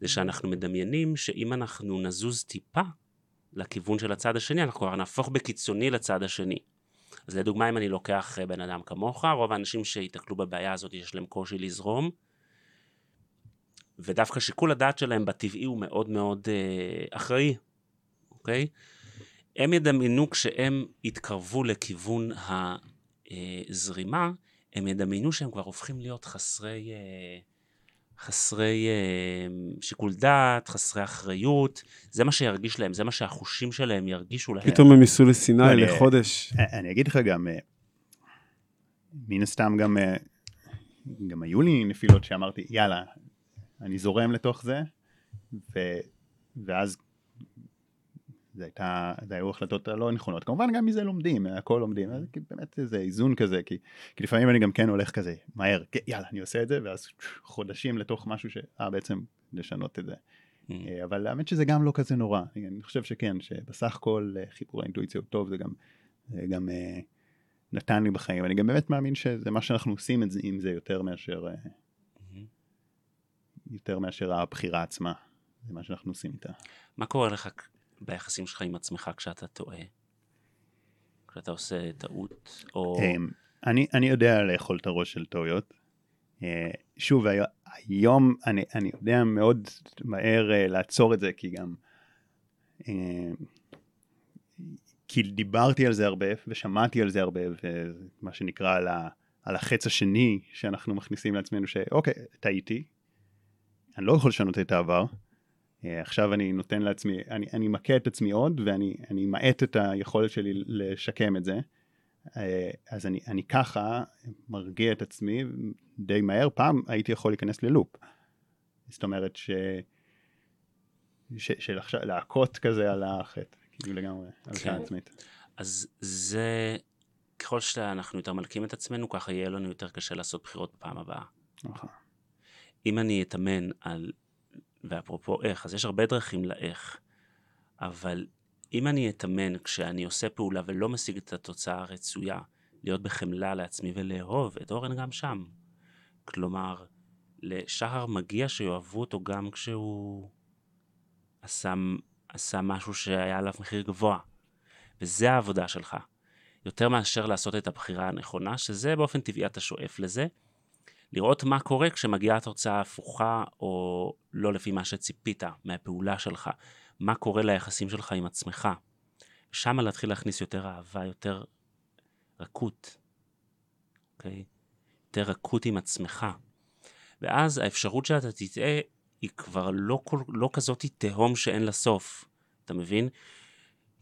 [SPEAKER 1] זה שאנחנו מדמיינים שאם אנחנו נזוז טיפה לכיוון של הצד השני, אנחנו כבר נהפוך בקיצוני לצד השני. אז לדוגמה, אם אני לוקח אה, בן אדם כמוך, רוב האנשים שיתקלו בבעיה הזאת יש להם קושי לזרום, ודווקא שיקול הדעת שלהם בטבעי הוא מאוד מאוד אה, אחראי, אוקיי? הם ידמיינו כשהם יתקרבו לכיוון הזרימה, הם ידמיינו שהם כבר הופכים להיות חסרי, אה, חסרי אה, שיקול דעת, חסרי אחריות, זה מה שירגיש להם, זה מה שהחושים שלהם ירגישו להם.
[SPEAKER 2] פתאום הם ייסעו לסיני
[SPEAKER 3] אני-
[SPEAKER 2] לחודש.
[SPEAKER 3] אה, אני אגיד לך גם, אה, מן הסתם גם, אה, גם היו לי נפילות שאמרתי, יאללה, אני זורם לתוך זה, ו, ואז זה הייתה, זה היו החלטות הלא נכונות. כמובן גם מזה לומדים, הכל לומדים, אז כי באמת זה איזון כזה, כי, כי לפעמים אני גם כן הולך כזה מהר, כן, יאללה, אני עושה את זה, ואז חודשים לתוך משהו ש... אה, בעצם לשנות את זה.
[SPEAKER 1] Mm.
[SPEAKER 3] אה, אבל האמת שזה גם לא כזה נורא, אני חושב שכן, שבסך הכל אה, חיבור האינטואיציה הוא טוב, זה גם, זה גם אה, נתן לי בחיים, אני גם באמת מאמין שזה מה שאנחנו עושים עם זה יותר מאשר, יותר מאשר הבחירה עצמה, זה מה שאנחנו עושים איתה.
[SPEAKER 1] מה קורה לך ביחסים שלך עם עצמך כשאתה טועה? כשאתה עושה טעות? או...
[SPEAKER 3] אמ, אני, אני יודע לאכול את הראש של טעויות. אה, שוב, הי- היום אני, אני יודע מאוד מהר אה, לעצור את זה, כי גם... אה, כי דיברתי על זה הרבה, ושמעתי על זה הרבה, ומה שנקרא על, ה, על החץ השני שאנחנו מכניסים לעצמנו, שאוקיי, טעיתי, אני לא יכול לשנות את העבר, אה, עכשיו אני נותן לעצמי, אני, אני מכה את עצמי עוד, ואני אני מאט את היכולת שלי לשקם את זה. אה, אז אני, אני ככה מרגיע את עצמי די מהר, פעם הייתי יכול להיכנס ללופ. זאת אומרת ש... ש של עכשיו, להכות כזה על החטא, כאילו לגמרי, על
[SPEAKER 1] כן.
[SPEAKER 3] כן. עצמית.
[SPEAKER 1] אז זה, ככל שאנחנו יותר מלקים את עצמנו, ככה יהיה לנו יותר קשה לעשות בחירות בפעם הבאה.
[SPEAKER 3] נכון.
[SPEAKER 1] אם אני אתאמן על, ואפרופו איך, אז יש הרבה דרכים לאיך, אבל אם אני אתאמן כשאני עושה פעולה ולא משיג את התוצאה הרצויה, להיות בחמלה לעצמי ולאהוב את אורן גם שם. כלומר, לשחר מגיע שיאהבו אותו גם כשהוא עשה, עשה משהו שהיה עליו מחיר גבוה. וזה העבודה שלך. יותר מאשר לעשות את הבחירה הנכונה, שזה באופן טבעי אתה שואף לזה. לראות מה קורה כשמגיעה התוצאה ההפוכה, או לא לפי מה שציפית מהפעולה שלך. מה קורה ליחסים שלך עם עצמך. שם להתחיל להכניס יותר אהבה, יותר רכות, אוקיי? יותר רכות עם עצמך. ואז האפשרות שאתה תטעה היא כבר לא, לא כזאת תהום שאין לה סוף, אתה מבין?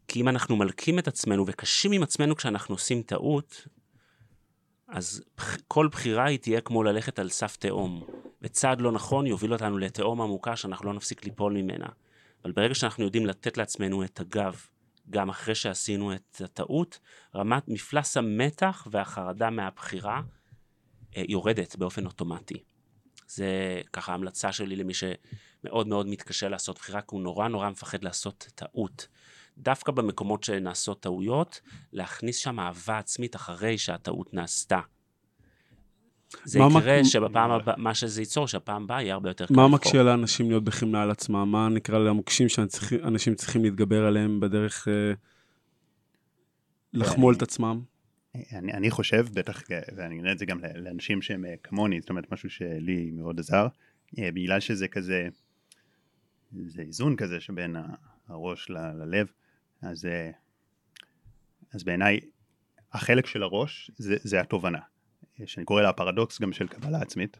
[SPEAKER 1] כי אם אנחנו מלקים את עצמנו וקשים עם עצמנו כשאנחנו עושים טעות, אז כל בחירה היא תהיה כמו ללכת על סף תהום. וצעד לא נכון יוביל אותנו לתהום עמוקה שאנחנו לא נפסיק ליפול ממנה. אבל ברגע שאנחנו יודעים לתת לעצמנו את הגב, גם אחרי שעשינו את הטעות, רמת מפלס המתח והחרדה מהבחירה אה, יורדת באופן אוטומטי. זה ככה ההמלצה שלי למי שמאוד מאוד מתקשה לעשות בחירה, כי הוא נורא נורא מפחד לעשות טעות. דווקא במקומות שנעשות טעויות, להכניס שם אהבה עצמית אחרי שהטעות נעשתה. זה יקרה
[SPEAKER 2] מק-
[SPEAKER 1] שבפעם הבאה, מה שזה ייצור, שהפעם הבאה יהיה הרבה יותר קל
[SPEAKER 2] מה. מקשה לאנשים להיות בחמלה על עצמם? מה נקרא למוקשים שאנשים צריכים להתגבר עליהם בדרך אה, לחמול את עצמם?
[SPEAKER 3] אני, אני חושב, בטח, ואני אגיד את זה גם לאנשים שהם אה, כמוני, זאת אומרת משהו שלי מאוד עזר, אה, בגלל שזה כזה, זה איזון כזה שבין הראש ל- ללב, אז, אה, אז בעיניי החלק של הראש זה, זה התובנה, שאני קורא לה הפרדוקס גם של קבלה עצמית,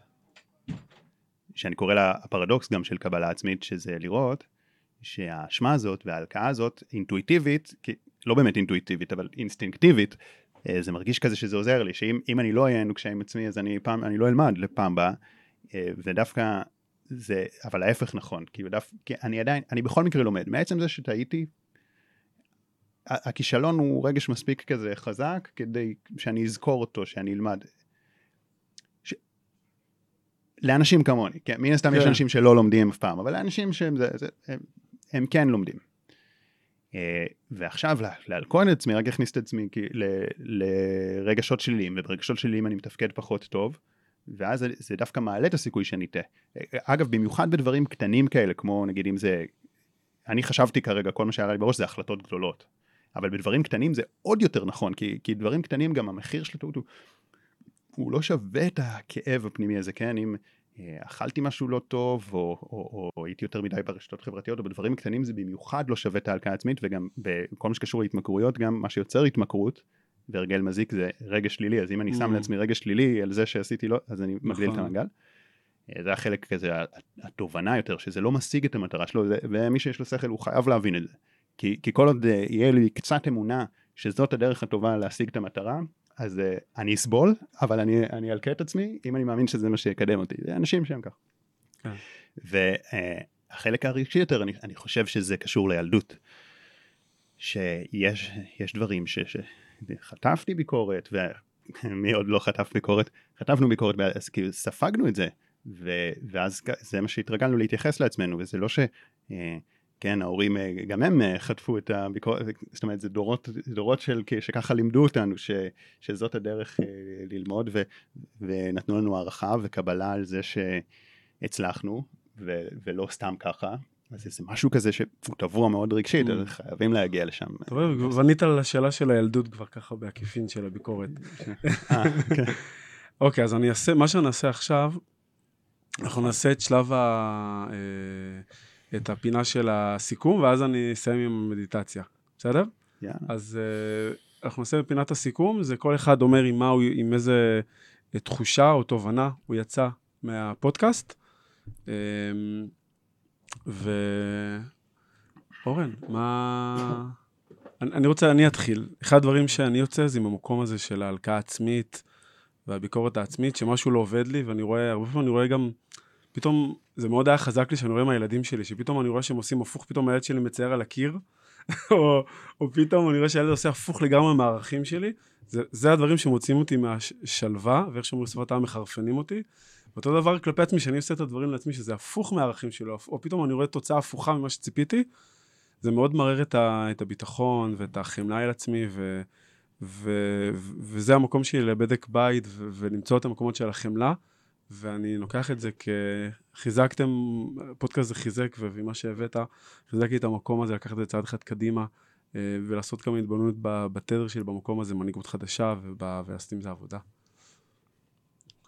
[SPEAKER 3] שאני קורא לה הפרדוקס גם של קבלה עצמית, שזה לראות שהאשמה הזאת וההלקאה הזאת אינטואיטיבית, כי לא באמת אינטואיטיבית אבל אינסטינקטיבית, אה, זה מרגיש כזה שזה עוזר לי, שאם אני לא אהיה נוקשה עם עצמי אז אני, פעם, אני לא אלמד לפעם הבאה, אה, ודווקא זה, אבל ההפך נכון, כאילו דווקא, כי אני עדיין, אני בכל מקרה לומד, מעצם זה שטעיתי, הכישלון הוא רגש מספיק כזה חזק כדי שאני אזכור אותו, שאני אלמד. ש... לאנשים כמוני, כן, מן הסתם כן. יש אנשים שלא לומדים אף פעם, אבל לאנשים שהם זה, זה, הם, הם כן לומדים. Uh, ועכשיו להלקון את עצמי, רק אכניס את עצמי לרגשות שליליים, וברגשות שליליים אני מתפקד פחות טוב, ואז זה, זה דווקא מעלה את הסיכוי שאני אטעה. אגב, במיוחד בדברים קטנים כאלה, כמו נגיד אם זה, אני חשבתי כרגע, כל מה שהיה לי בראש זה החלטות גדולות. אבל בדברים קטנים זה עוד יותר נכון, כי, כי דברים קטנים גם המחיר של הטעות הוא, הוא לא שווה את הכאב הפנימי הזה, כן? אם אה, אכלתי משהו לא טוב, או, או, או, או הייתי יותר מדי ברשתות חברתיות, או בדברים קטנים זה במיוחד לא שווה את ההלקאה העצמית, וגם בכל מה שקשור להתמכרויות, גם מה שיוצר התמכרות, והרגל מזיק זה רגש שלילי, אז אם אני שם mm. לעצמי רגש שלילי על זה שעשיתי לא, אז אני נכון. מגדיל את המעגל. אה, זה החלק כזה, התובנה יותר, שזה לא משיג את המטרה שלו, ומי שיש לו שכל הוא חייב להבין את זה. כי, כי כל עוד אה, יהיה לי קצת אמונה שזאת הדרך הטובה להשיג את המטרה, אז uh, אני אסבול, אבל אני, אני אלקה את עצמי, אם אני מאמין שזה מה שיקדם אותי. זה אנשים שהם כך. כן. והחלק uh, הרגשי יותר, אני, אני חושב שזה קשור לילדות. שיש דברים ש, שחטפתי ביקורת, ומי עוד לא חטף ביקורת? חטפנו ביקורת, אז כאילו ספגנו את זה, ו, ואז זה מה שהתרגלנו להתייחס לעצמנו, וזה לא ש... Uh, כן, ההורים, אה, גם הם אה, חטפו את הביקורת, זאת אומרת, זה דורות, דורות של, שככה לימדו אותנו, ש, שזאת הדרך אה, ללמוד, ו, ונתנו לנו הערכה וקבלה על זה שהצלחנו, ו, ולא סתם ככה. אז זה משהו כזה שהוא טבוע מאוד רגשית, אז mm. חייבים להגיע לשם.
[SPEAKER 2] טוב, וענית על השאלה של הילדות כבר ככה בעקיפין של הביקורת. כן. אוקיי, אז אני אעשה, מה שנעשה עכשיו, אנחנו נעשה את שלב ה... את הפינה של הסיכום, ואז אני אסיים עם המדיטציה, בסדר?
[SPEAKER 3] יאללה.
[SPEAKER 2] אז uh, אנחנו נעשה בפינת הסיכום, זה כל אחד אומר עם מה הוא, עם איזה תחושה או תובנה הוא יצא מהפודקאסט. Um, ואורן, מה... אני, אני רוצה, אני אתחיל. אחד הדברים שאני יוצא זה עם המקום הזה של ההלקאה העצמית והביקורת העצמית, שמשהו לא עובד לי, ואני רואה, הרבה פעמים אני רואה גם... פתאום זה מאוד היה חזק לי שאני רואה מהילדים שלי, שפתאום אני רואה שהם עושים הפוך, פתאום הילד שלי מצייר על הקיר, או, או פתאום אני רואה שהילד עושה הפוך לגמרי מהערכים שלי. זה, זה הדברים שמוציאים אותי מהשלווה, ואיך שאומרים שפת העם מחרפנים אותי. ואותו דבר כלפי עצמי, שאני עושה את הדברים לעצמי, שזה הפוך מהערכים שלו, או פתאום אני רואה תוצאה הפוכה ממה שציפיתי, זה מאוד מערער את, את הביטחון ואת החמלה על עצמי, ו, ו, ו, וזה המקום שלי לבדק בית ו, ולמצוא את המקומות של החמלה. ואני לוקח את זה כחיזקתם, פודקאסט זה חיזק, ומה שהבאת, חיזק לי את המקום הזה, לקחת את זה צעד אחד קדימה, אה, ולעשות כמה התבוננות בתדר שלי במקום הזה, מנהיגות חדשה, ולעשות עם זה עבודה.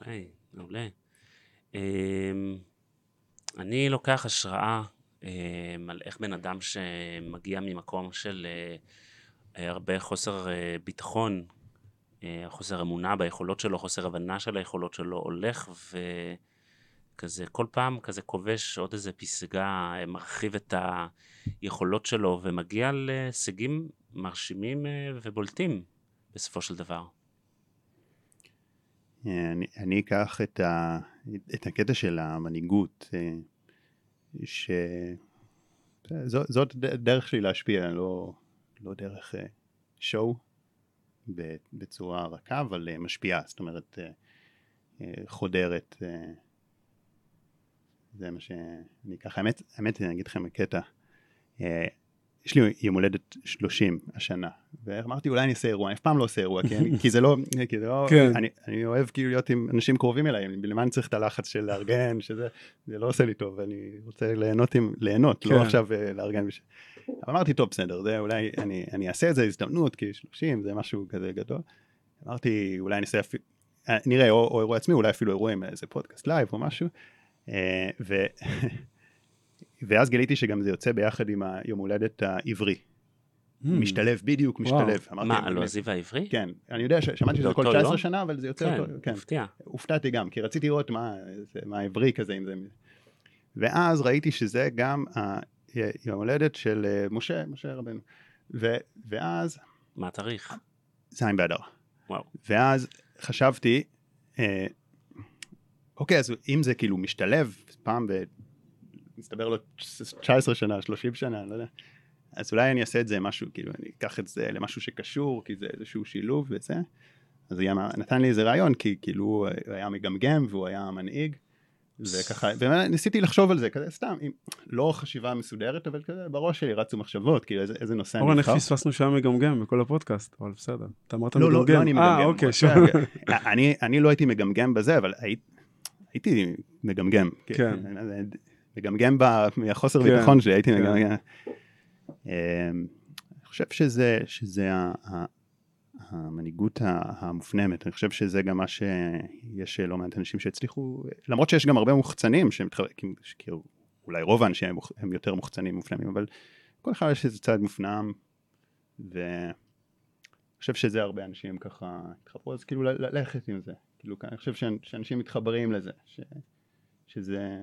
[SPEAKER 1] אוקיי, מעולה. אמ, אני לוקח השראה אמ, על איך בן אדם שמגיע ממקום של אה, הרבה חוסר אה, ביטחון אה, חוסר אמונה ביכולות שלו, חוסר הבנה של היכולות שלו, הולך וכזה כל פעם כזה כובש עוד איזה פסגה, אה, מרחיב את היכולות שלו ומגיע להישגים מרשימים אה, ובולטים בסופו של דבר.
[SPEAKER 3] אני, אני אקח את, ה, את הקטע של המנהיגות, שזאת דרך שלי להשפיע, לא, לא דרך שואו, בצורה רכה, אבל אה, משפיעה, זאת אומרת, אה, אה, חודרת. זה מה שאני ככה, האמת, האמת, אני אגיד לכם קטע. יש לי יום הולדת 30 השנה, ואמרתי אולי אני אעשה אירוע, אני אף פעם לא עושה אירוע, כי, אני, כי זה לא, כי זה לא, כן. אני, אני אוהב כאילו להיות עם אנשים קרובים אליי, למה אני צריך את הלחץ של לארגן, שזה, זה לא עושה לי טוב, אני רוצה ליהנות עם, ליהנות, לא כן. לא עכשיו לארגן. בש... אמרתי טוב בסדר זה אולי אני, אני אעשה את זה הזדמנות כי 30 זה משהו כזה גדול. אמרתי אולי אני אעשה אפילו נראה או, או אירוע עצמי אולי אפילו אירוע עם איזה פודקאסט live או משהו. אה, ו... ואז גיליתי שגם זה יוצא ביחד עם היום הולדת העברי. Mm. משתלב בדיוק משתלב.
[SPEAKER 1] מה הלועזי העברי?
[SPEAKER 3] כן אני יודע שמעתי שזה כל 19 לא? שנה אבל זה יוצא
[SPEAKER 1] כן, אותו, כן, מפתיע.
[SPEAKER 3] הופתעתי גם כי רציתי לראות מה, מה העברי כזה אם זה ואז ראיתי שזה גם יום הולדת של אה, משה, משה רבנו. ו, ואז,
[SPEAKER 1] מה התאריך?
[SPEAKER 3] ז' באדר.
[SPEAKER 1] וואו.
[SPEAKER 3] ואז חשבתי, אה, אוקיי, אז אם זה כאילו משתלב פעם ב... מסתבר לו 19 שנה, 30 שנה, לא יודע. אז אולי אני אעשה את זה משהו, כאילו, אני אקח את זה למשהו שקשור, כי זה איזשהו שילוב וזה. אז היה, נתן לי איזה רעיון, כי כאילו הוא היה מגמגם והוא היה מנהיג. וככה, וניסיתי לחשוב על זה, כזה סתם, עם, לא חשיבה מסודרת, אבל כזה בראש שלי רצו מחשבות, כאילו איזה, איזה נושא
[SPEAKER 2] אורן, איך פספסנו שהיה מגמגם בכל הפודקאסט, אבל בסדר. אתה אמרת
[SPEAKER 3] לא,
[SPEAKER 2] מגמגם.
[SPEAKER 3] לא, לא אני מגמגם.
[SPEAKER 2] אה, אוקיי, שוב.
[SPEAKER 3] אני, אני לא הייתי מגמגם בזה, אבל הי, הייתי מגמגם.
[SPEAKER 2] כן.
[SPEAKER 3] מגמגם ב- מהחוסר
[SPEAKER 2] כן,
[SPEAKER 3] ביטחון שלי, הייתי
[SPEAKER 2] כן.
[SPEAKER 3] מגמגם. אמ, אני חושב שזה, שזה המנהיגות המופנמת, אני חושב שזה גם מה שיש לא מעט אנשים שהצליחו, למרות שיש גם הרבה מוחצנים, שמתחלקים, אולי רוב האנשים הם יותר מוחצנים מופנמים, אבל כל אחד יש איזה צד מופנם, ואני חושב שזה הרבה אנשים ככה התחברו, אז כאילו ללכת עם זה, כאילו אני חושב שאנ- שאנשים מתחברים לזה, ש, שזה...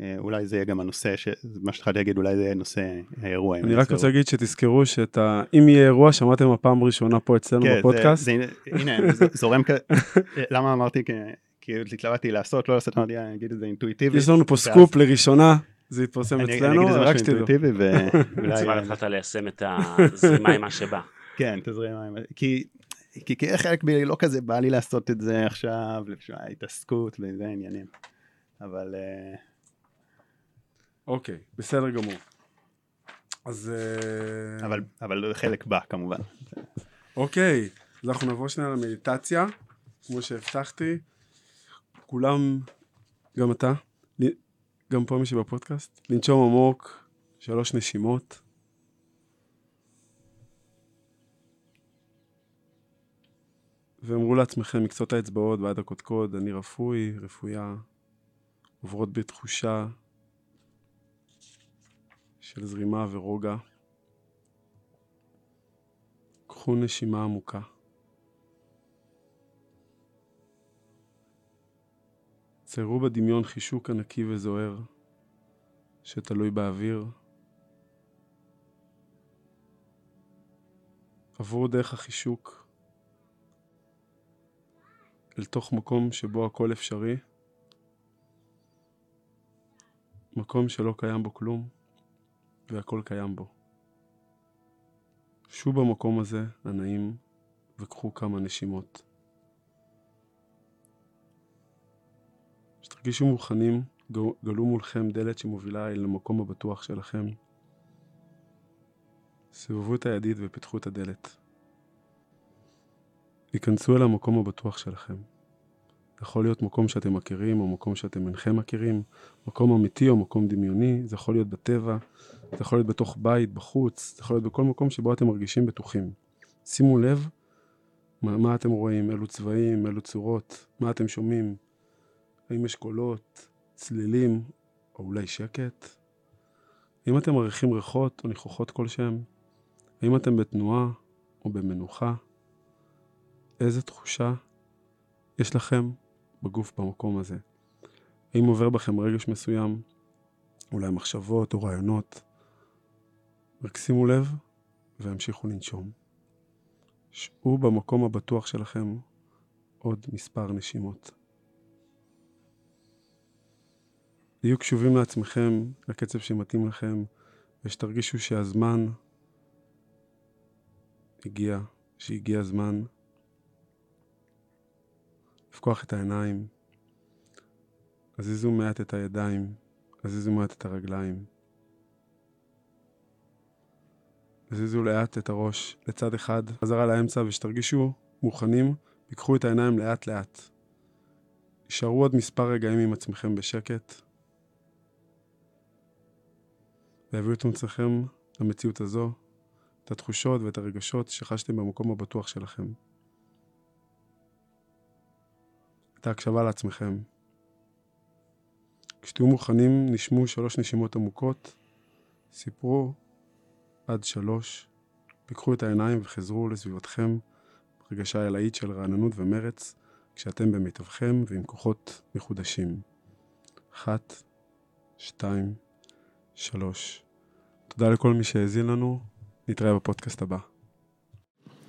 [SPEAKER 3] אה, אולי זה יהיה גם הנושא, ש... מה שהתחלתי להגיד, אולי זה יהיה נושא האירוע.
[SPEAKER 2] אני רק. רוצה להגיד שתזכרו שאת ה... אם יהיה אירוע, שמעתם הפעם הראשונה פה אצלנו
[SPEAKER 3] כן,
[SPEAKER 2] בפודקאסט.
[SPEAKER 3] זה, זה, הנה, זה זורם כזה, למה אמרתי, כי- כי התלבטתי לעשות, לא לעשות, אמרתי, אני אגיד את זה אינטואיטיבי.
[SPEAKER 2] יש לנו פה
[SPEAKER 3] ואז
[SPEAKER 2] סקופ לראשונה, זה יתפרסם
[SPEAKER 3] אני- אני
[SPEAKER 2] אצלנו,
[SPEAKER 3] אגיד את זה
[SPEAKER 2] רק
[SPEAKER 3] משהו
[SPEAKER 2] שתדעו.
[SPEAKER 3] אינטואיטיבי, ואולי...
[SPEAKER 1] מה החלטת ליישם את הזרימה עם מה שבא?
[SPEAKER 3] כן, תזרים מים. כי, כי, כי חלק בי לא כזה בא לי לעשות את זה עכשיו, לשמוע התעסקות וזה עניינים. אבל אה,
[SPEAKER 2] אוקיי, בסדר גמור. אז... אה,
[SPEAKER 3] אבל, אבל חלק בא כמובן.
[SPEAKER 2] אוקיי, אז אנחנו נעבור שנייה למדיטציה, כמו שהבטחתי. כולם, גם אתה, גם פה מי שבפודקאסט, לנשום עמוק, שלוש נשימות. ואמרו לעצמכם מקצות האצבעות ועד הקודקוד, אני רפוי, רפויה, עוברות בתחושה של זרימה ורוגע. קחו נשימה עמוקה. ציירו בדמיון חישוק ענקי וזוהר שתלוי באוויר. עברו דרך החישוק אל תוך מקום שבו הכל אפשרי, מקום שלא קיים בו כלום והכל קיים בו. שו במקום הזה, הנעים, וקחו כמה נשימות. כשתרגישו מוכנים, גלו- מולכם דלת שמובילה אל המקום הבטוח שלכם. סובבו את הידית ופתחו את הדלת. היכנסו אל המקום הבטוח שלכם. יכול להיות מקום שאתם מכירים, או מקום שאתם אינכם מכירים, מקום אמיתי או מקום דמיוני, זה יכול להיות בטבע, זה יכול להיות בתוך בית, בחוץ, זה יכול להיות בכל מקום שבו אתם מרגישים בטוחים. שימו לב מה, מה אתם רואים, אילו צבעים, אילו צורות, מה אתם שומעים, האם יש קולות, צלילים, או אולי שקט? האם אתם מריחים ריחות או ניחוחות כלשהם? האם אתם בתנועה או במנוחה? איזה תחושה יש לכם בגוף במקום הזה? האם עובר בכם רגש מסוים? אולי מחשבות או רעיונות? רק שימו לב והמשיכו לנשום. שאו במקום הבטוח שלכם עוד מספר נשימות. תהיו קשובים לעצמכם, לקצב שמתאים לכם, ושתרגישו שהזמן הגיע, שהגיע הזמן לפקוח את העיניים, הזיזו מעט את הידיים, הזיזו מעט את הרגליים. הזיזו לאט את הראש לצד אחד, חזרה לאמצע, ושתרגישו מוכנים, פיקחו את העיניים לאט לאט. יישארו עוד מספר רגעים עם עצמכם בשקט, והביאו את עצמכם למציאות הזו, את התחושות ואת הרגשות שחשתם במקום הבטוח שלכם. את ההקשבה לעצמכם. כשתהיו מוכנים, נשמו שלוש נשימות עמוקות, סיפרו עד שלוש, פיקחו את העיניים וחזרו לסביבתכם ברגשה אלאית של רעננות ומרץ, כשאתם במיטבכם ועם כוחות מחודשים. אחת, שתיים, שלוש. תודה לכל מי שהאזין לנו, נתראה בפודקאסט הבא.